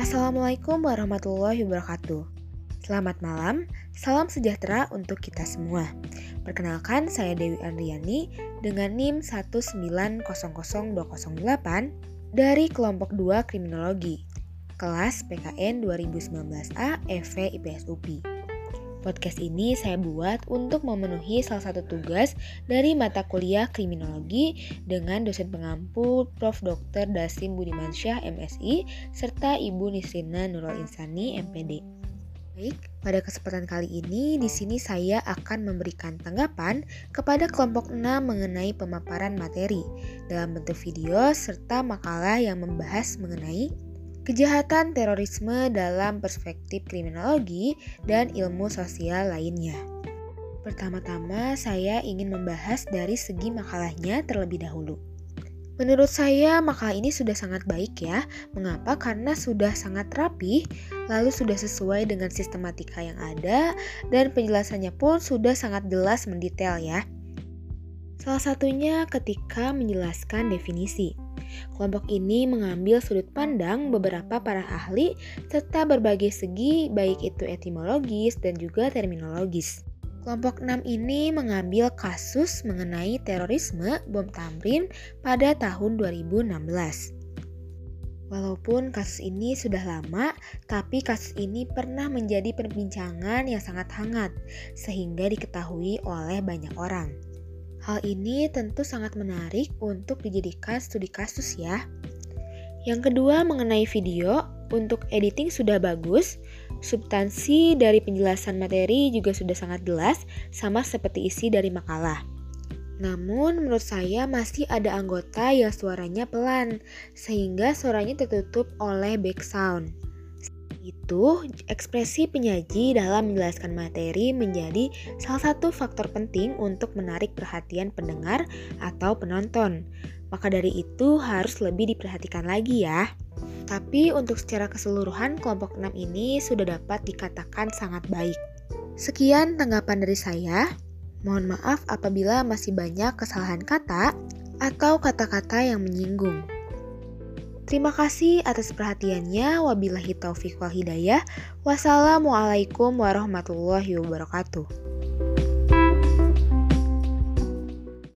Assalamualaikum warahmatullahi wabarakatuh. Selamat malam, salam sejahtera untuk kita semua. Perkenalkan, saya Dewi Andriani dengan NIM 1900208 dari kelompok 2 Kriminologi, kelas PKN 2019A EV IPS UPI. Podcast ini saya buat untuk memenuhi salah satu tugas dari mata kuliah kriminologi dengan dosen pengampu Prof. Dr. Dasim Budimansyah MSI serta Ibu Nisrina Nurul Insani MPD. Baik, pada kesempatan kali ini di sini saya akan memberikan tanggapan kepada kelompok 6 mengenai pemaparan materi dalam bentuk video serta makalah yang membahas mengenai kejahatan terorisme dalam perspektif kriminologi dan ilmu sosial lainnya. Pertama-tama, saya ingin membahas dari segi makalahnya terlebih dahulu. Menurut saya, makalah ini sudah sangat baik ya. Mengapa? Karena sudah sangat rapi, lalu sudah sesuai dengan sistematika yang ada, dan penjelasannya pun sudah sangat jelas mendetail ya. Salah satunya ketika menjelaskan definisi. Kelompok ini mengambil sudut pandang beberapa para ahli serta berbagai segi baik itu etimologis dan juga terminologis. Kelompok 6 ini mengambil kasus mengenai terorisme bom Tamrin pada tahun 2016. Walaupun kasus ini sudah lama, tapi kasus ini pernah menjadi perbincangan yang sangat hangat, sehingga diketahui oleh banyak orang. Hal ini tentu sangat menarik untuk dijadikan studi kasus ya. Yang kedua mengenai video, untuk editing sudah bagus, substansi dari penjelasan materi juga sudah sangat jelas, sama seperti isi dari makalah. Namun menurut saya masih ada anggota yang suaranya pelan, sehingga suaranya tertutup oleh background itu, ekspresi penyaji dalam menjelaskan materi menjadi salah satu faktor penting untuk menarik perhatian pendengar atau penonton. Maka dari itu harus lebih diperhatikan lagi ya. Tapi untuk secara keseluruhan kelompok 6 ini sudah dapat dikatakan sangat baik. Sekian tanggapan dari saya. Mohon maaf apabila masih banyak kesalahan kata atau kata-kata yang menyinggung. Terima kasih atas perhatiannya. Wabillahi taufiq wal hidayah. Wassalamualaikum warahmatullahi wabarakatuh.